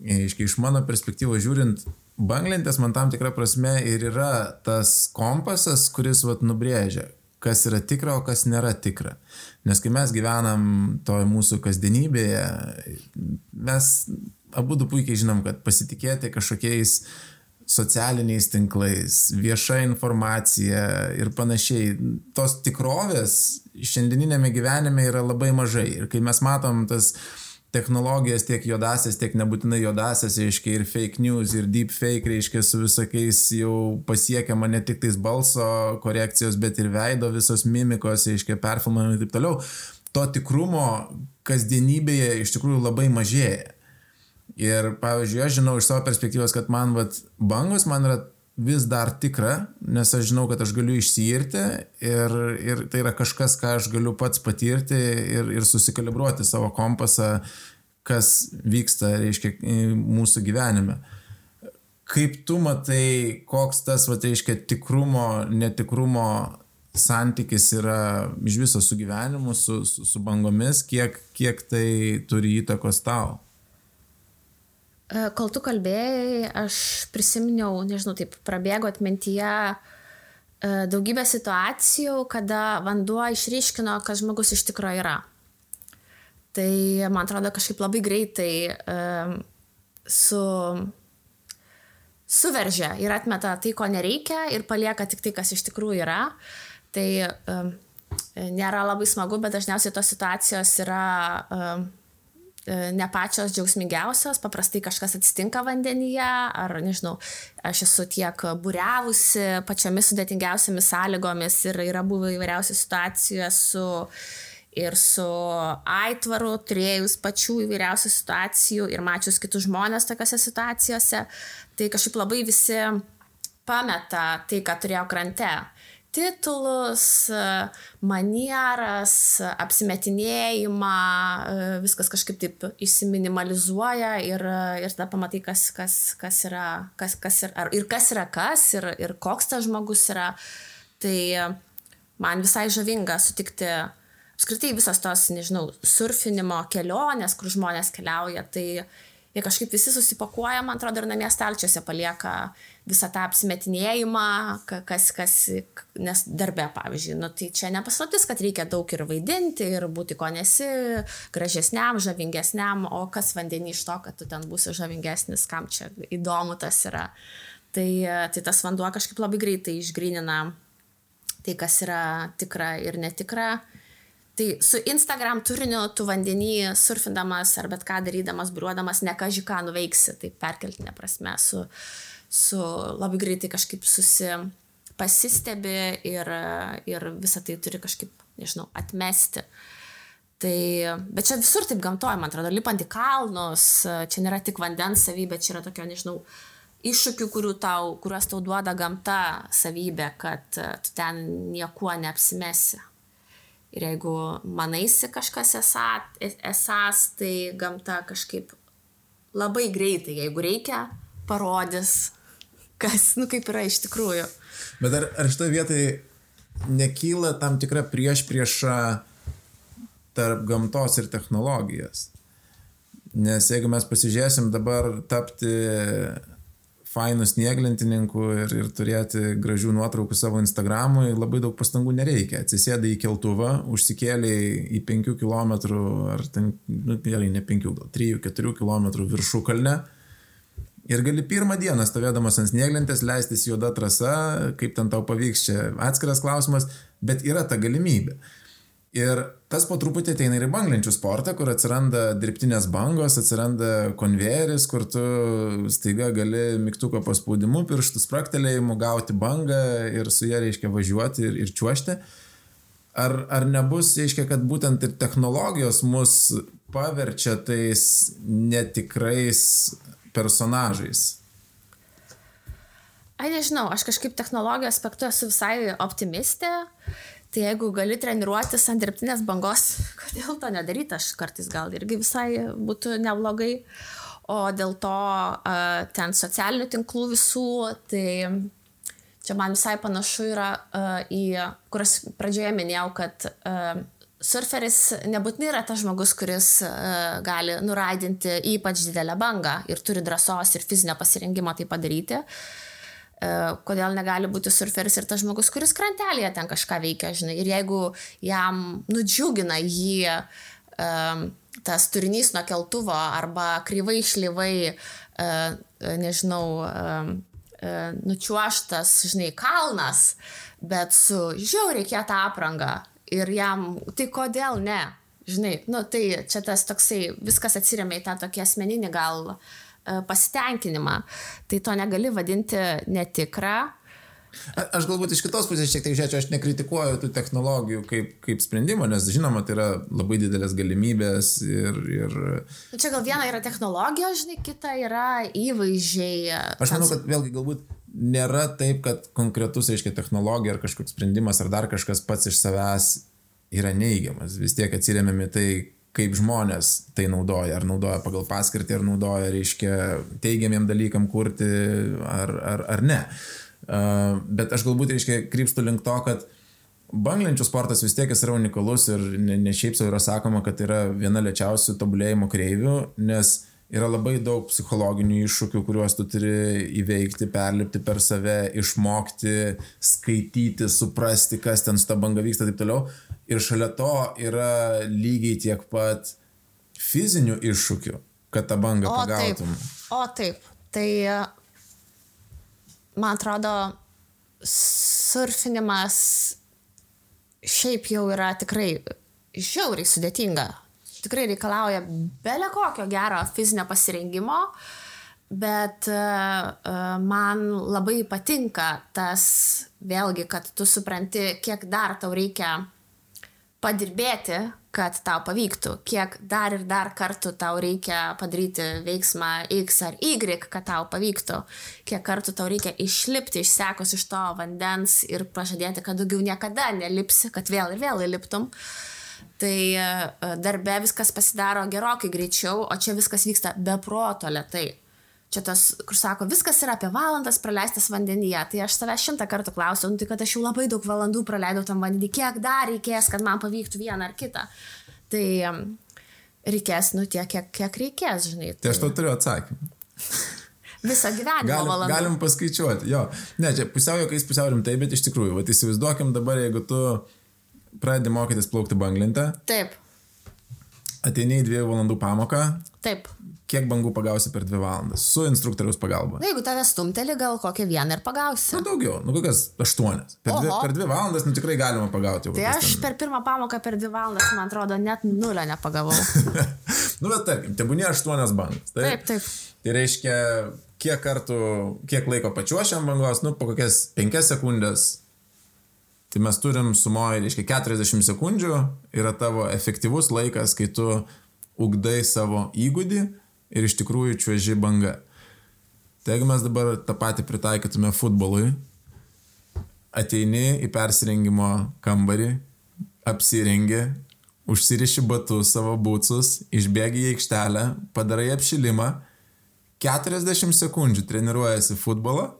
A: iš mano perspektyvos žiūrint, banglentės man tam tikra prasme ir yra tas kompasas, kuris vat nubrėžia, kas yra tikra, o kas nėra tikra. Nes kai mes gyvenam toje mūsų kasdienybėje, mes abu du puikiai žinom, kad pasitikėti kažkokiais uh, socialiniais tinklais, vieša informacija ir panašiai. Tos tikrovės šiandieninėme gyvenime yra labai mažai. Ir kai mes matom tas technologijas, tiek juodasias, tiek nebūtinai juodasias, reiškia, ir fake news, ir deep fake, reiškia, su visokiais jau pasiekiama ne tik tais balso korekcijos, bet ir veido visos mimikos, reiškia, perfilmavimai ir taip toliau. To tikrumo kasdienybėje iš tikrųjų labai mažėja. Ir, pavyzdžiui, aš žinau iš savo perspektyvos, kad man vat, bangos man yra vis dar tikra, nes aš žinau, kad aš galiu išsiirti ir, ir tai yra kažkas, ką aš galiu pats patirti ir, ir susikalibruoti savo kompasą, kas vyksta, reiškia, mūsų gyvenime. Kaip tu matai, koks tas, va, reiškia, tikrumo, netikrumo santykis yra iš viso su gyvenimu, su, su, su bangomis, kiek, kiek tai turi įtakos tau?
B: E, kol tu kalbėjai, aš prisiminiau, nežinau, taip prabėgo atmintyje e, daugybę situacijų, kada vanduo išryškino, kas žmogus iš tikrųjų yra. Tai man atrodo kažkaip labai greitai um, su, suveržia ir atmeta tai, ko nereikia ir palieka tik tai, kas iš tikrųjų yra. Tai nėra labai smagu, bet dažniausiai tos situacijos yra E, ne pačios džiaugsmingiausios, paprastai kažkas atsitinka vandenyje, ar nežinau, aš esu tiek būriavusi pačiomis sudėtingiausiamis sąlygomis ir yra buvę įvairiausių situacijų su ir su aitvaru, turėjus pačių įvairiausių situacijų ir mačius kitus žmonės tokiose situacijose, tai kažkaip labai visi pameta tai, ką turėjo krante titulus, manieras, apsimetinėjimą, viskas kažkaip taip įsiminimalizuoja ir, ir tada pamatai, kas, kas, kas yra, kas, kas yra, ir kas yra kas, ir, ir koks tas žmogus yra. Tai man visai žavinga sutikti apskritai visos tos, nežinau, surfinimo kelionės, kur žmonės keliauja, tai jie kažkaip visi susipakuoja, man atrodo, ir namie stalčiuose palieka visą tą apsimetinėjimą, kas, kas, nes darbė, pavyzdžiui, nu, tai čia nepaslaptis, kad reikia daug ir vaidinti, ir būti ko nesi, gražesniam, žavingesniam, o kas vandenį iš to, kad tu ten būsi žavingesnis, kam čia įdomu tas yra. Tai, tai tas vanduo kažkaip labai greitai išgrinina tai, kas yra tikra ir netikra. Tai su Instagram turiniu tu vandenį surfindamas ar bet ką darydamas, briuodamas, ne ką žiką nuveiksi, tai perkeltinė prasme, su, su labai greitai kažkaip susi pasistebi ir, ir visą tai turi kažkaip, nežinau, atmesti. Tai, bet čia visur taip gamtoja, man atrodo, lipant į kalnus, čia nėra tik vandens savybė, čia yra tokio, nežinau, iššūkių, tau, kuriuos tau duoda gamta savybė, kad tu ten niekuo neapsimesi. Ir jeigu manaisi kažkas esą, esas, tai gamta kažkaip labai greitai, jeigu reikia, parodys, kas, nu kaip yra iš tikrųjų.
A: Bet ar, ar šitoje vietoje nekyla tam tikra prieš priešą tarp gamtos ir technologijos? Nes jeigu mes pasižiūrėsim dabar tapti fainų snieglentininkų ir, ir turėti gražių nuotraukų savo Instagramui, labai daug pastangų nereikia. Atsisėdai į keltuvą, užsikėliai į 5 km ar ten, nu, gerai, ne 5, gal 3-4 km viršų kalne. Ir gali pirmą dieną stovėdamas ant snieglentės leistis juoda trasa, kaip ten tau pavyks, čia atskiras klausimas, bet yra ta galimybė. Ir tas po truputį ateina ir į banglenčių sportą, kur atsiranda dirbtinės bangos, atsiranda konvejeris, kur tu staiga gali mygtuko paspaudimu, pirštų spraktelėjimu gauti bangą ir su ją reiškia važiuoti ir, ir čiuošti. Ar, ar nebus, reiškia, kad būtent ir technologijos mus paverčia tais netikrais personažais?
B: Ai nežinau, aš kažkaip technologijų aspektu esu visai optimistė. Tai jeigu gali treniruotis ant dirbtinės bangos, [laughs] kodėl to nedaryti, aš kartais gal irgi visai būtų neblogai. O dėl to ten socialinių tinklų visų, tai čia man visai panašu yra į, kur aš pradžioje minėjau, kad surferis nebūtinai yra tas žmogus, kuris gali nuraidinti ypač didelę bangą ir turi drąsos ir fizinio pasirengimo tai padaryti. Uh, kodėl negali būti surferis ir tas žmogus, kuris krantelėje ten kažką veikia, žinai. Ir jeigu jam nudžiugina jį um, tas turinys nuo keltuvo arba kryvai išlyvai, uh, nežinau, um, uh, nučiuoštas, žinai, kalnas, bet su žiauriai kietą aprangą ir jam, tai kodėl ne? Žinai, nu tai čia tas toksai, viskas atsiriamė į tą tokį asmeninį gal uh, E, pasitenkinimą. Tai to negali vadinti netikra.
A: Aš galbūt iš kitos pusės šiek tiek žiūrėčiau, aš nekritikuoju tų technologijų kaip, kaip sprendimo, nes žinoma, tai yra labai didelės galimybės ir... ir...
B: Nu, čia gal viena yra technologija, žinai, kita yra įvaizdžiai.
A: Aš manau, kad vėlgi galbūt nėra taip, kad konkretus, aiškiai, technologija ar kažkoks sprendimas ar dar kažkas pats iš savęs yra neigiamas. Vis tiek atsiriamėme tai, kaip žmonės tai naudoja, ar naudoja pagal paskirtį, ar naudoja, reiškia, teigiamiem dalykam kurti, ar, ar, ar ne. Uh, bet aš galbūt, reiškia, krypstu link to, kad banglenčių sportas vis tiek jis yra unikalus ir ne, ne šiaip savo yra sakoma, kad yra viena lėčiausių tobulėjimo kreivių, nes yra labai daug psichologinių iššūkių, kuriuos tu turi įveikti, perlipti per save, išmokti, skaityti, suprasti, kas ten su ta banga vyksta ir taip toliau. Ir šalia to yra lygiai tiek pat fizinių iššūkių, kad tą bangą o, pagautum.
B: Taip. O taip, tai man atrodo, surfinimas šiaip jau yra tikrai žiauriai sudėtinga. Tikrai reikalauja belė kokio gero fizinio pasirengimo, bet uh, man labai patinka tas vėlgi, kad tu supranti, kiek dar tau reikia padirbėti, kad tau pavyktų, kiek dar ir dar kartų tau reikia padaryti veiksmą X ar Y, kad tau pavyktų, kiek kartų tau reikia išlipti išsekus iš to vandens ir pažadėti, kad daugiau niekada nelipsi, kad vėl ir vėl įliptum. Tai e, darbe viskas pasidaro gerokai greičiau, o čia viskas vyksta be proto lietai. Čia tas, kur sako, viskas yra apie valandas praleistas vandenyje. Tai aš save šimtą kartų klausiau, nu, tai kad aš jau labai daug valandų praleidau tam vandenį, kiek dar reikės, kad man pavyktų vieną ar kitą. Tai reikės, nu, tiek, kiek, kiek reikės, žinai.
A: Tai aš to turiu atsakymą.
B: Visą gyvenimą
A: galim,
B: valandą.
A: galim paskaičiuoti, jo. Ne, čia pusiau jokiais, pusiau rimtai, bet iš tikrųjų, va, įsivaizduokim dabar, jeigu tu pradedi mokytis plaukti banglintę,
B: Taip,
A: ateini į dviejų valandų pamoką,
B: taip.
A: Kiek bangų pagausi per dvi valandas su instruktoriaus pagalba.
B: Na, jeigu tave stumteli, gal kokią vieną ir pagausi.
A: Nu, daugiau, nu kokias aštuonias. Per dvi, per dvi valandas, nu tikrai galima pagauti.
B: Tai aš
A: ten-
B: per pirmą pamoką per dvi valandas, man atrodo, net nulio nepagavau. [laughs]
A: nu, bet tarkim, tebūnė aštuonias bangas.
B: Taip, taip.
A: Tai reiškia, kiek kartų, kiek laiko pačiuošiam bangos, nu, po kokias penkias sekundės. Tai mes turim sumoji, reiškia, 40 sekundžių yra tavo efektyvus laikas, kai tu ugdai savo įgūdį ir iš tikrųjų čiuoži banga. Tai jeigu mes dabar tą patį pritaikytume futbolui, ateini į persirengimo kambarį, apsirengi, užsiriši batus savo būcus, išbėgi į aikštelę, padarai apšilimą, 40 sekundžių treniruojasi futbolą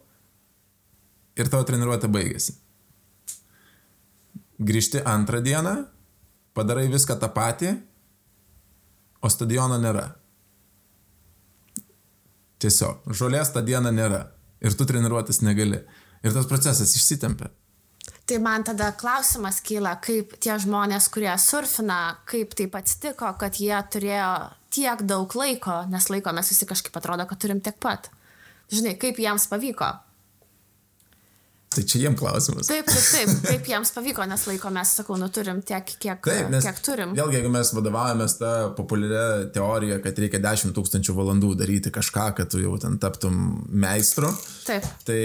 A: ir tavo treniruotė baigėsi. Grįžti antrą dieną, padarai viską tą patį, o stadiono nėra. Tiesiog, žolės tą dieną nėra ir tu treniruotis negali. Ir tas procesas išsitempia.
B: Tai man tada klausimas kyla, kaip tie žmonės, kurie surfina, kaip taip atsitiko, kad jie turėjo tiek daug laiko, nes laiko mes visi kažkaip atrodo, kad turim tiek pat. Žinai, kaip jiems pavyko.
A: Tai čia jiem klausimas.
B: Taip, taip, taip, kaip jiems pavyko, nes laiko mes, sakau, nu turim tiek, kiek,
A: Taip, nes
B: kiek turim.
A: Vėlgi, jeigu mes vadovaujamės tą populiarią teoriją, kad reikia 10 tūkstančių valandų daryti kažką, kad tu jau ten taptum meistru,
B: Taip,
A: tai,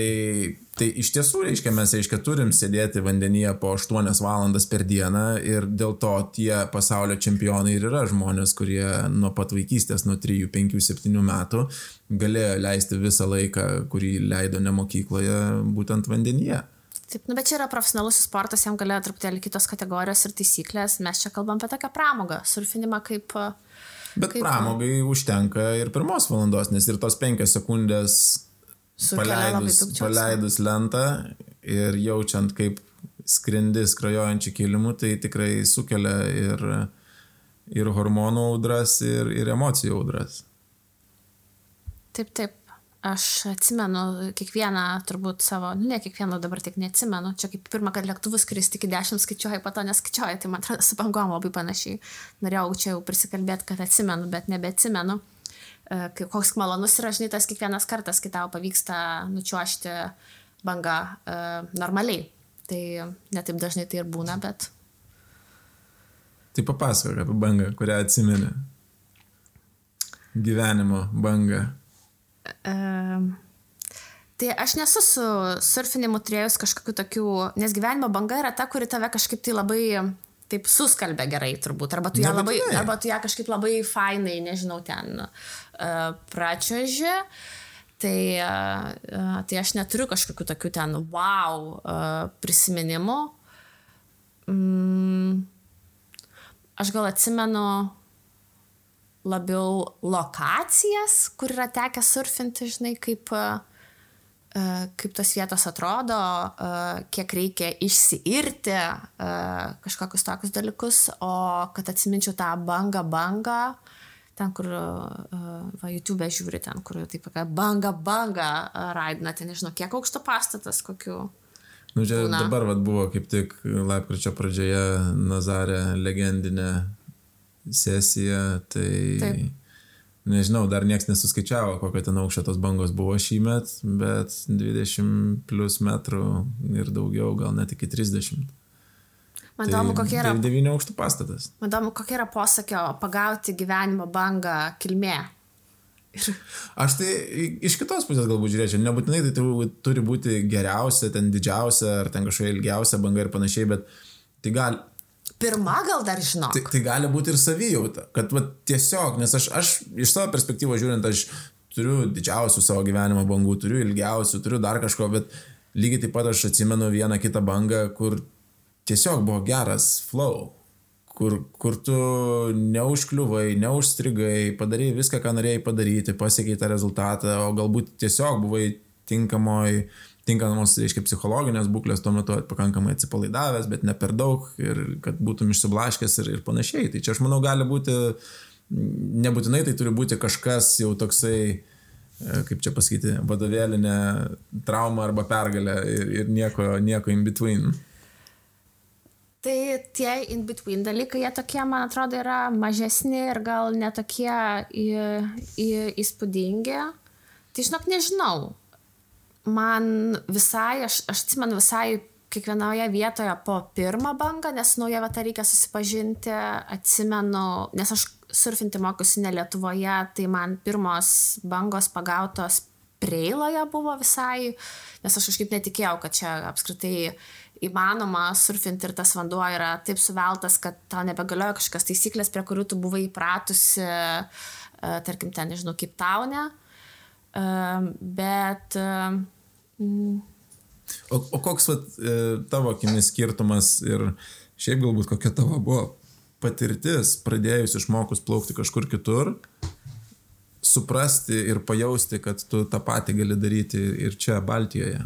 A: tai iš tiesų, reiškia, mes, reiškia, turim sėdėti vandenyje po 8 valandas per dieną ir dėl to tie pasaulio čempionai ir yra žmonės, kurie nuo pat vaikystės, nuo 3, 5, 7 metų galėjo leisti visą laiką, kurį leido ne mokykloje, būtent vandenyje.
B: taip, nu bet čia yra profesionalusis sportas, jam galėjo truputėlį kitos kategorijos ir taisyklės, mes čia kalbam apie tokią pramogą, surfinimą kaip...
A: Bet
B: Kaip-
A: pramogai užtenka ir pirmos valandos, nes ir tos penkios sekundės paleidus, paleidus lentą ir jaučiant, kaip skrendi skrajojančių kilimų, tai tikrai sukelia ir, ir hormonų audras, ir, ir emocijų audras.
B: Taip, taip. Aš atsimenu kiekvieną, turbūt savo, nu ne kiekvieną dabar tik neatsimenu, čia kaip pirmą kartą lėktuvus skristi iki dešimt skaičiuoju, po to neskaičiuoju, tai man atrodo su bangom labai panašiai. Norėjau čia jau prisikalbėti, kad atsimenu, bet nebeatsimenu. Kai- Koks malonus yra, žinai, tas kiekvienas kartas, kai tau pavyksta nučiuošti bangą e, normaliai. Tai netaip dažnai tai ir būna, bet
A: Tai papasakok apie bangą, kurią atsimeni. Gyvenimo bangą.
B: Ehm, Tai aš nesu su surfinimu turėjus kažkokių tokių, nes gyvenimo banga yra ta, kuri tave kažkaip tai labai taip suskalbia gerai turbūt, arba tu ją labai, arba tu ją kažkaip labai fainai, nežinau, ten uh, pračioži. Tai, uh, tai aš neturiu kažkokių tokių ten wow uh, prisiminimų. Mm, aš gal atsimenu labiau lokacijas, kur yra tekę surfinti, žinai, kaip, e, e, kaip tos vietos atrodo, e, kiek reikia išsiirti, e, kažkokius tokius dalykus, o kad atsiminčiau tą bangą, bangą, ten, kur, e, va, YouTube žiūri, ten, kur taip, tokia banga, banga e, raidina, ten nežinau, kiek aukšto pastatas, kokiu.
A: Nu, čia
B: Būna.
A: dabar vat, buvo kaip tik lapkričio pradžioje Nazarė legendinė sesija, tai
B: Taip.
A: nežinau, dar niekas nesuskaičiavo, kokio ten aukščio tos bangos buvo šį met, bet 20 plus metrų ir daugiau, gal net iki 30.
B: Man įdomu, kokia yra,
A: 9 aukštų pastatas.
B: man įdomu, kokia yra posakio pagauti gyvenimo bangą kilmė. Ir [laughs]
A: Aš tai iš kitos pusės galbūt žiūrėčiau, nebūtinai tai tu- turi būti geriausia, ten didžiausia, ar ten kažkokia ilgiausia banga ir panašiai, bet tai gali,
B: pirma gal dar žinok.
A: Tai, tai gali būti ir savijauta, kad va, tiesiog, nes aš, aš iš savo perspektyvos žiūrint, aš turiu didžiausių savo gyvenimo bangų, turiu ilgiausių, turiu dar kažko, bet lygiai taip pat aš atsimenu vieną kitą bangą, kur tiesiog buvo geras flow, kur, kur tu neužkliuvai, neužstrigai, padarai viską, ką norėjai padaryti, pasiekiai tą rezultatą, o galbūt tiesiog buvai tinkamoj, tinkamos, reiškia, psichologinės būklės tuo metu pakankamai atsipalaidavęs, bet ne per daug ir kad būtum išsiblaškęs ir, ir panašiai. Tai čia aš manau gali būti, nebūtinai tai turi būti kažkas jau toksai, e, kaip čia pasakyti, vadovėlinė trauma arba pergalė ir, ir nieko, nieko in between.
B: Tai tie in between dalykai, jie tokie, man atrodo, yra mažesni ir gal netokie į, į, įspūdingi. Tai žinok, nežinau. Man visai, aš, aš atsimenu visai kiekvienoje vietoje po pirmą bangą, nes nauja vieta reikia susipažinti, atsimenu, nes aš surfinti mokusi ne Lietuvoje, tai man pirmos bangos pagautos preiloje buvo visai, nes aš kažkaip netikėjau, kad čia apskritai įmanoma surfinti ir tas vanduo yra taip suveltas, kad tau nebegalioja kažkokios taisyklės, prie kurių tu buvai įpratusi, e, tarkim, ten, nežinau, kaip taune. E, bet.
A: Mm. O, o koks vat, e, tavo akimis skirtumas ir šiaip galbūt kokia tavo buvo patirtis, pradėjus išmokus plaukti kažkur kitur, suprasti ir pajausti, kad tu tą patį gali daryti ir čia Baltijoje?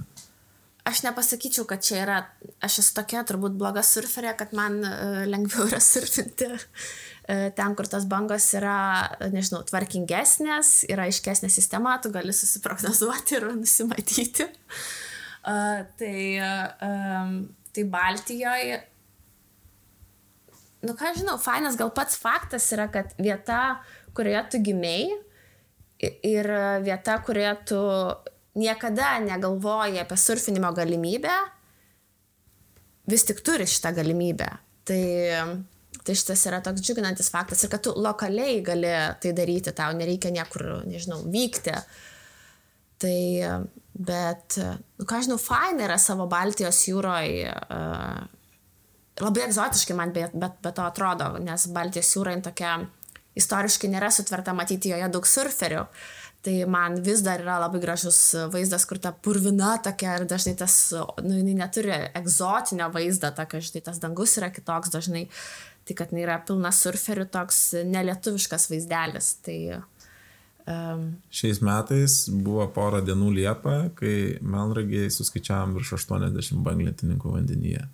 B: Aš nepasakyčiau, kad čia yra, aš esu tokia turbūt bloga surferė, kad man uh, lengviau yra surfinti uh, ten, kur tos bangos yra, nežinau, tvarkingesnės, yra aiškesnė sistema, tu gali susiprognozuoti ir nusimatyti. Uh, tai, tai Baltijoje, nu ką žinau, fainas gal pats faktas yra, kad vieta, kurioje tu gimėjai ir vieta, kurioje tu niekada negalvoji apie surfinimo galimybę, vis tik turi šitą galimybę. Tai, tai šitas yra toks džiuginantis faktas ir kad tu lokaliai gali tai daryti, tau nereikia niekur, nežinau, vykti. Tai, bet, nu, ką žinau, faina yra savo Baltijos jūroje. Labai egzotiškai man bet, bet, bet to atrodo, nes Baltijos jūra tokia istoriškai nėra sutverta matyti joje daug surferių. Tai man vis dar yra labai gražus vaizdas, kur ta purvina tokia ir dažnai tas, nu, jinai neturi egzotinio vaizdo, tokia, žinai, tas dangus yra kitoks dažnai, tai kad jinai yra pilna surferių toks nelietuviškas vaizdelis. Tai,
A: um, Šiais metais buvo pora dienų Liepa, kai Melragiai suskaičiavam virš 80 banglėtininkų vandenyje.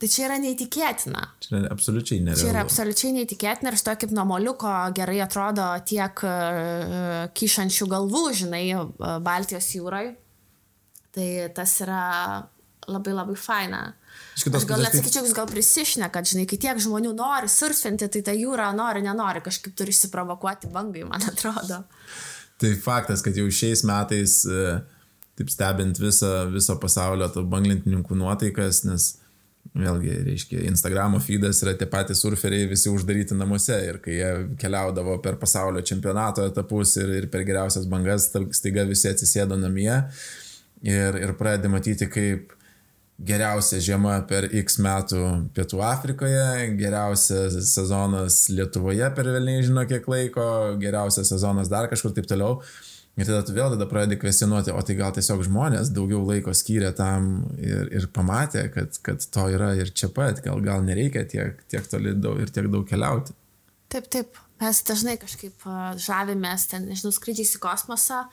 B: Tai čia yra neįtikėtina.
A: Čia yra absoliučiai nerealu.
B: Čia yra absoliučiai neįtikėtina ir šito kaip nuo moliuko gerai atrodo tiek uh, kyšančių galvų, žinai, uh, Baltijos jūrai. Tai tas yra labai labai faina. Aš gal atsakyčiau, jūs gal prisišnė, kad, žinai, kai tiek žmonių nori surfinti, tai ta jūra nori, nenori, kažkaip turi išsiprovokuoti bangai, man atrodo.
A: Tai faktas, kad jau šiais metais, e, taip stebint visą, viso pasaulio banglintininkų nuotaikas, nes Vėlgi, reiškia, Instagramo feedas yra tie patys surferiai visi uždaryti namuose ir kai jie keliaudavo per pasaulio čempionato etapus ir, ir per geriausias bangas, staiga visi atsisėdo namie ir, ir pradedi matyti, kaip geriausia žiema per X metų Pietų Afrikoje, geriausias sezonas Lietuvoje per vėl nežino kiek laiko, geriausias sezonas dar kažkur taip toliau. Ir tada tu vėl tada pradedi kvestionuoti, o tai gal tiesiog žmonės daugiau laiko skyrė tam ir, ir pamatė, kad, kad to yra ir čia pat, gal, gal nereikia tiek, tiek toli daug, ir tiek daug keliauti.
B: Taip, taip. Mes dažnai kažkaip žavimės ten, nežinau, skrydžiais į kosmosą,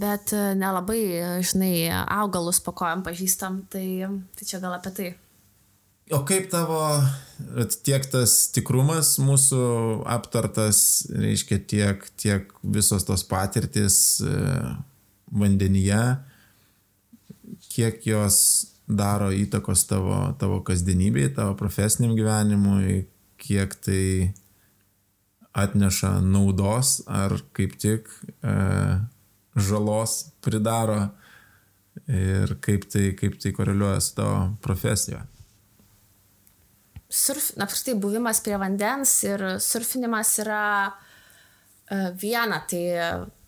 B: bet nelabai, žinai, augalus po kojam pažįstam, tai, tai čia gal apie tai.
A: O kaip tavo tiek tas tikrumas mūsų aptartas, reiškia tiek, tiek visos tos patirtis e, vandenyje, kiek jos daro įtakos tavo, tavo kasdienybei, tavo profesiniam gyvenimui, kiek tai atneša naudos ar kaip tik e, žalos pridaro ir kaip tai, kaip tai koreliuoja su tavo profesija
B: surf, apskritai buvimas prie vandens ir surfinimas yra uh, viena, tai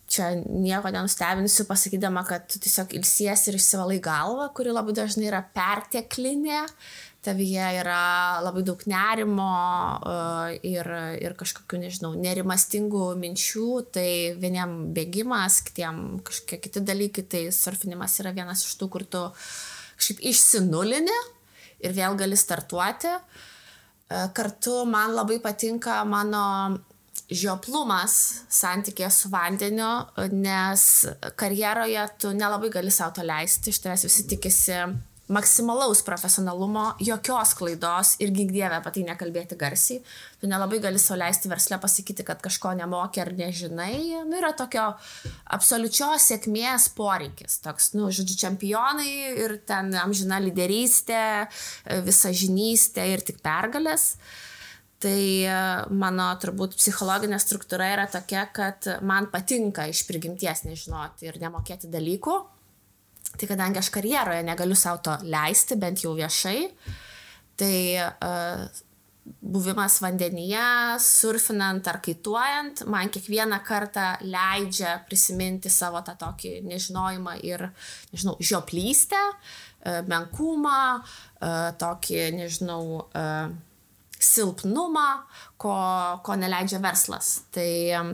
B: čia nieko nenustebinsiu pasakydama, kad tu tiesiog ilsiesi ir išsivalai galvą, kuri labai dažnai yra perteklinė, tavyje yra labai daug nerimo uh, ir, ir kažkokių, nežinau, nerimastingų minčių, tai vieniem bėgimas, kitiem kažkokie kiti dalykai, tai surfinimas yra vienas iš tų, kur tu kažkaip išsinulini ir vėl gali startuoti. Kartu man labai patinka mano žioplumas santykėje su vandeniu, nes karjeroje tu nelabai gali savo to leisti, iš tavęs visi tikisi maksimalaus profesionalumo, jokios klaidos ir gink dievę apie tai nekalbėti garsiai. Tu nelabai gali sauliaisti verslę pasakyti, kad kažko nemoki ar nežinai. Nu, yra tokio absoliučios sėkmės poreikis. Toks, nu, žodžiu, čempionai ir ten amžina lyderystė, visa žinystė ir tik pergalės. Tai e, mano turbūt psichologinė struktūra yra tokia, kad man patinka iš prigimties nežinoti ir nemokėti dalykų Tai kadangi aš karjeroje negaliu savo to leisti, bent jau viešai, tai uh, buvimas vandenyje, surfinant ar kaituojant, man kiekvieną kartą leidžia prisiminti savo tą tokį nežinojimą ir, nežinau, žioplystę, uh, menkumą, uh, tokį, nežinau, uh, silpnumą, ko, ko neleidžia verslas. Tai um,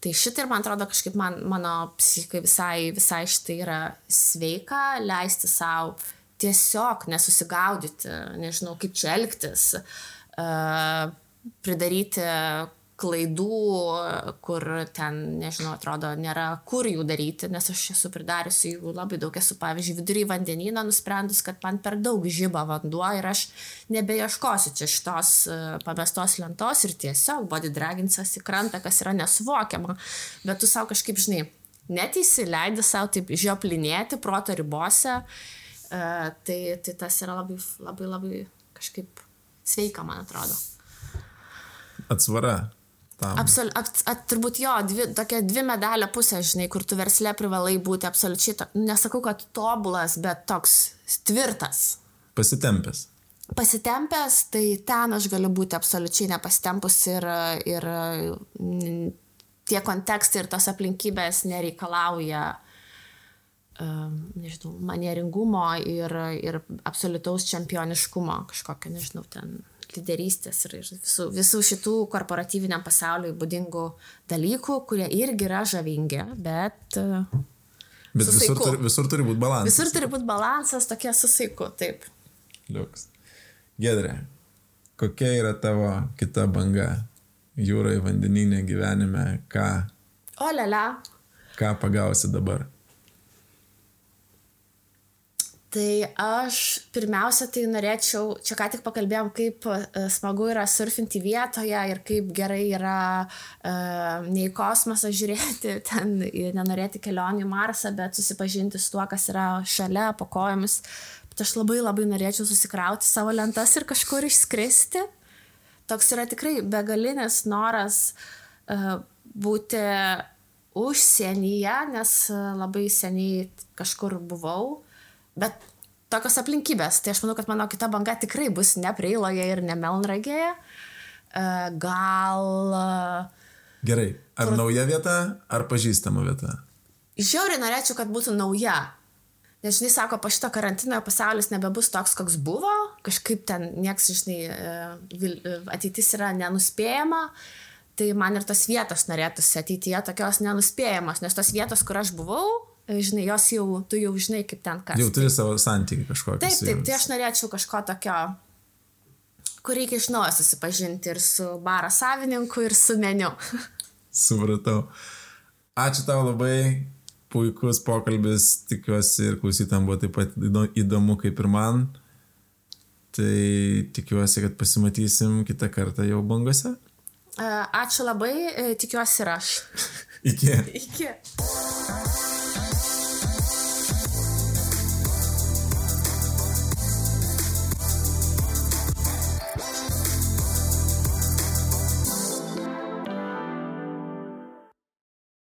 B: Tai šitai ir man atrodo kažkaip man, mano psichikai visai, visai šitai yra sveika, leisti savo tiesiog nesusigaudyti, nežinau kaip čia elgtis, uh, pridaryti klaidų, kur ten, nežinau, atrodo, nėra kur jų daryti, nes aš esu pridariusi jų labai daug. Esu, pavyzdžiui, vidury vandenyną nusprendus, kad man per daug žyba vanduo ir aš nebeieškosiu čia šitos e, pamestos lentos ir tiesiog body draginsas į krantą, kas yra nesuvokiama. Bet tu savo kažkaip, žinai, net įsileidi savo taip žioplinėti proto ribose, uh, tai, tai tas yra labai, labai, labai kažkaip sveika, man atrodo.
A: Atsvara
B: tam. Absol, at, at, turbūt jo, dvi, tokia dvi medalio pusė, žinai, kur tu verslė privalai būti absoliučiai, to, nesakau, kad tobulas, bet toks tvirtas.
A: Pasitempęs.
B: Pasitempęs, tai ten aš galiu būti absoliučiai nepasitempus ir, ir tie kontekstai ir tos aplinkybės nereikalauja, um, nežinau, manieringumo ir, ir absoliutaus čempioniškumo kažkokio, nežinau, ten lyderystės ir, visų, visų šitų korporatyviniam pasauliui būdingų dalykų, kurie irgi yra žavingi, bet... E,
A: bet visur turi, visur turi būti balansas.
B: Visur turi būti balansas, tokie susaiku, taip.
A: Liuks. Gedrė, kokia yra tavo kita banga jūroje, vandeninė gyvenime, ką...
B: O lele.
A: Ką pagausi dabar?
B: Tai aš pirmiausia tai norėčiau, čia ką tik pakalbėjom, kaip e, smagu yra surfinti vietoje ir kaip gerai yra uh, ne į kosmosą [laughs] žiūrėti, ten nenorėti kelionių į Marsą, bet susipažinti su tuo, kas yra šalia, po kojomis. Bet aš labai labai norėčiau susikrauti savo lentas ir kažkur išskristi. Toks yra tikrai begalinis noras uh, būti užsienyje, nes labai seniai kažkur buvau Bet tokios aplinkybės, tai aš manau, kad mano kita banga tikrai bus ne Preiloje ir ne Melnragėje. E, gal.
A: Gerai, ar kur... nauja vieta, ar pažįstama vieta?
B: Žiauriai norėčiau, kad būtų nauja. Nes, žinai, sako, po šito karantino pasaulis nebebus toks, koks buvo, kažkaip ten nieks, žinai, e, e, ateitis yra nenuspėjama, tai man ir tos vietos norėtųsi ateityje tokios nenuspėjamos, nes tos vietos, kur aš buvau, žinai, jos jau, tu jau žinai, kaip ten kas.
A: Jau turi savo santykių kažkokį.
B: Taip, taip, tai aš norėčiau kažko tokio, kur reikia iš naujo susipažinti ir su baro savininku, ir su meniu. [laughs]
A: Supratau. Ačiū tau labai, puikus pokalbis, tikiuosi ir klausytam buvo taip pat įdomu kaip ir man. Tai tikiuosi, kad pasimatysim kitą kartą jau bangose.
B: Ačiū labai, e, tikiuosi ir aš. [laughs]
A: Iki.
B: Iki.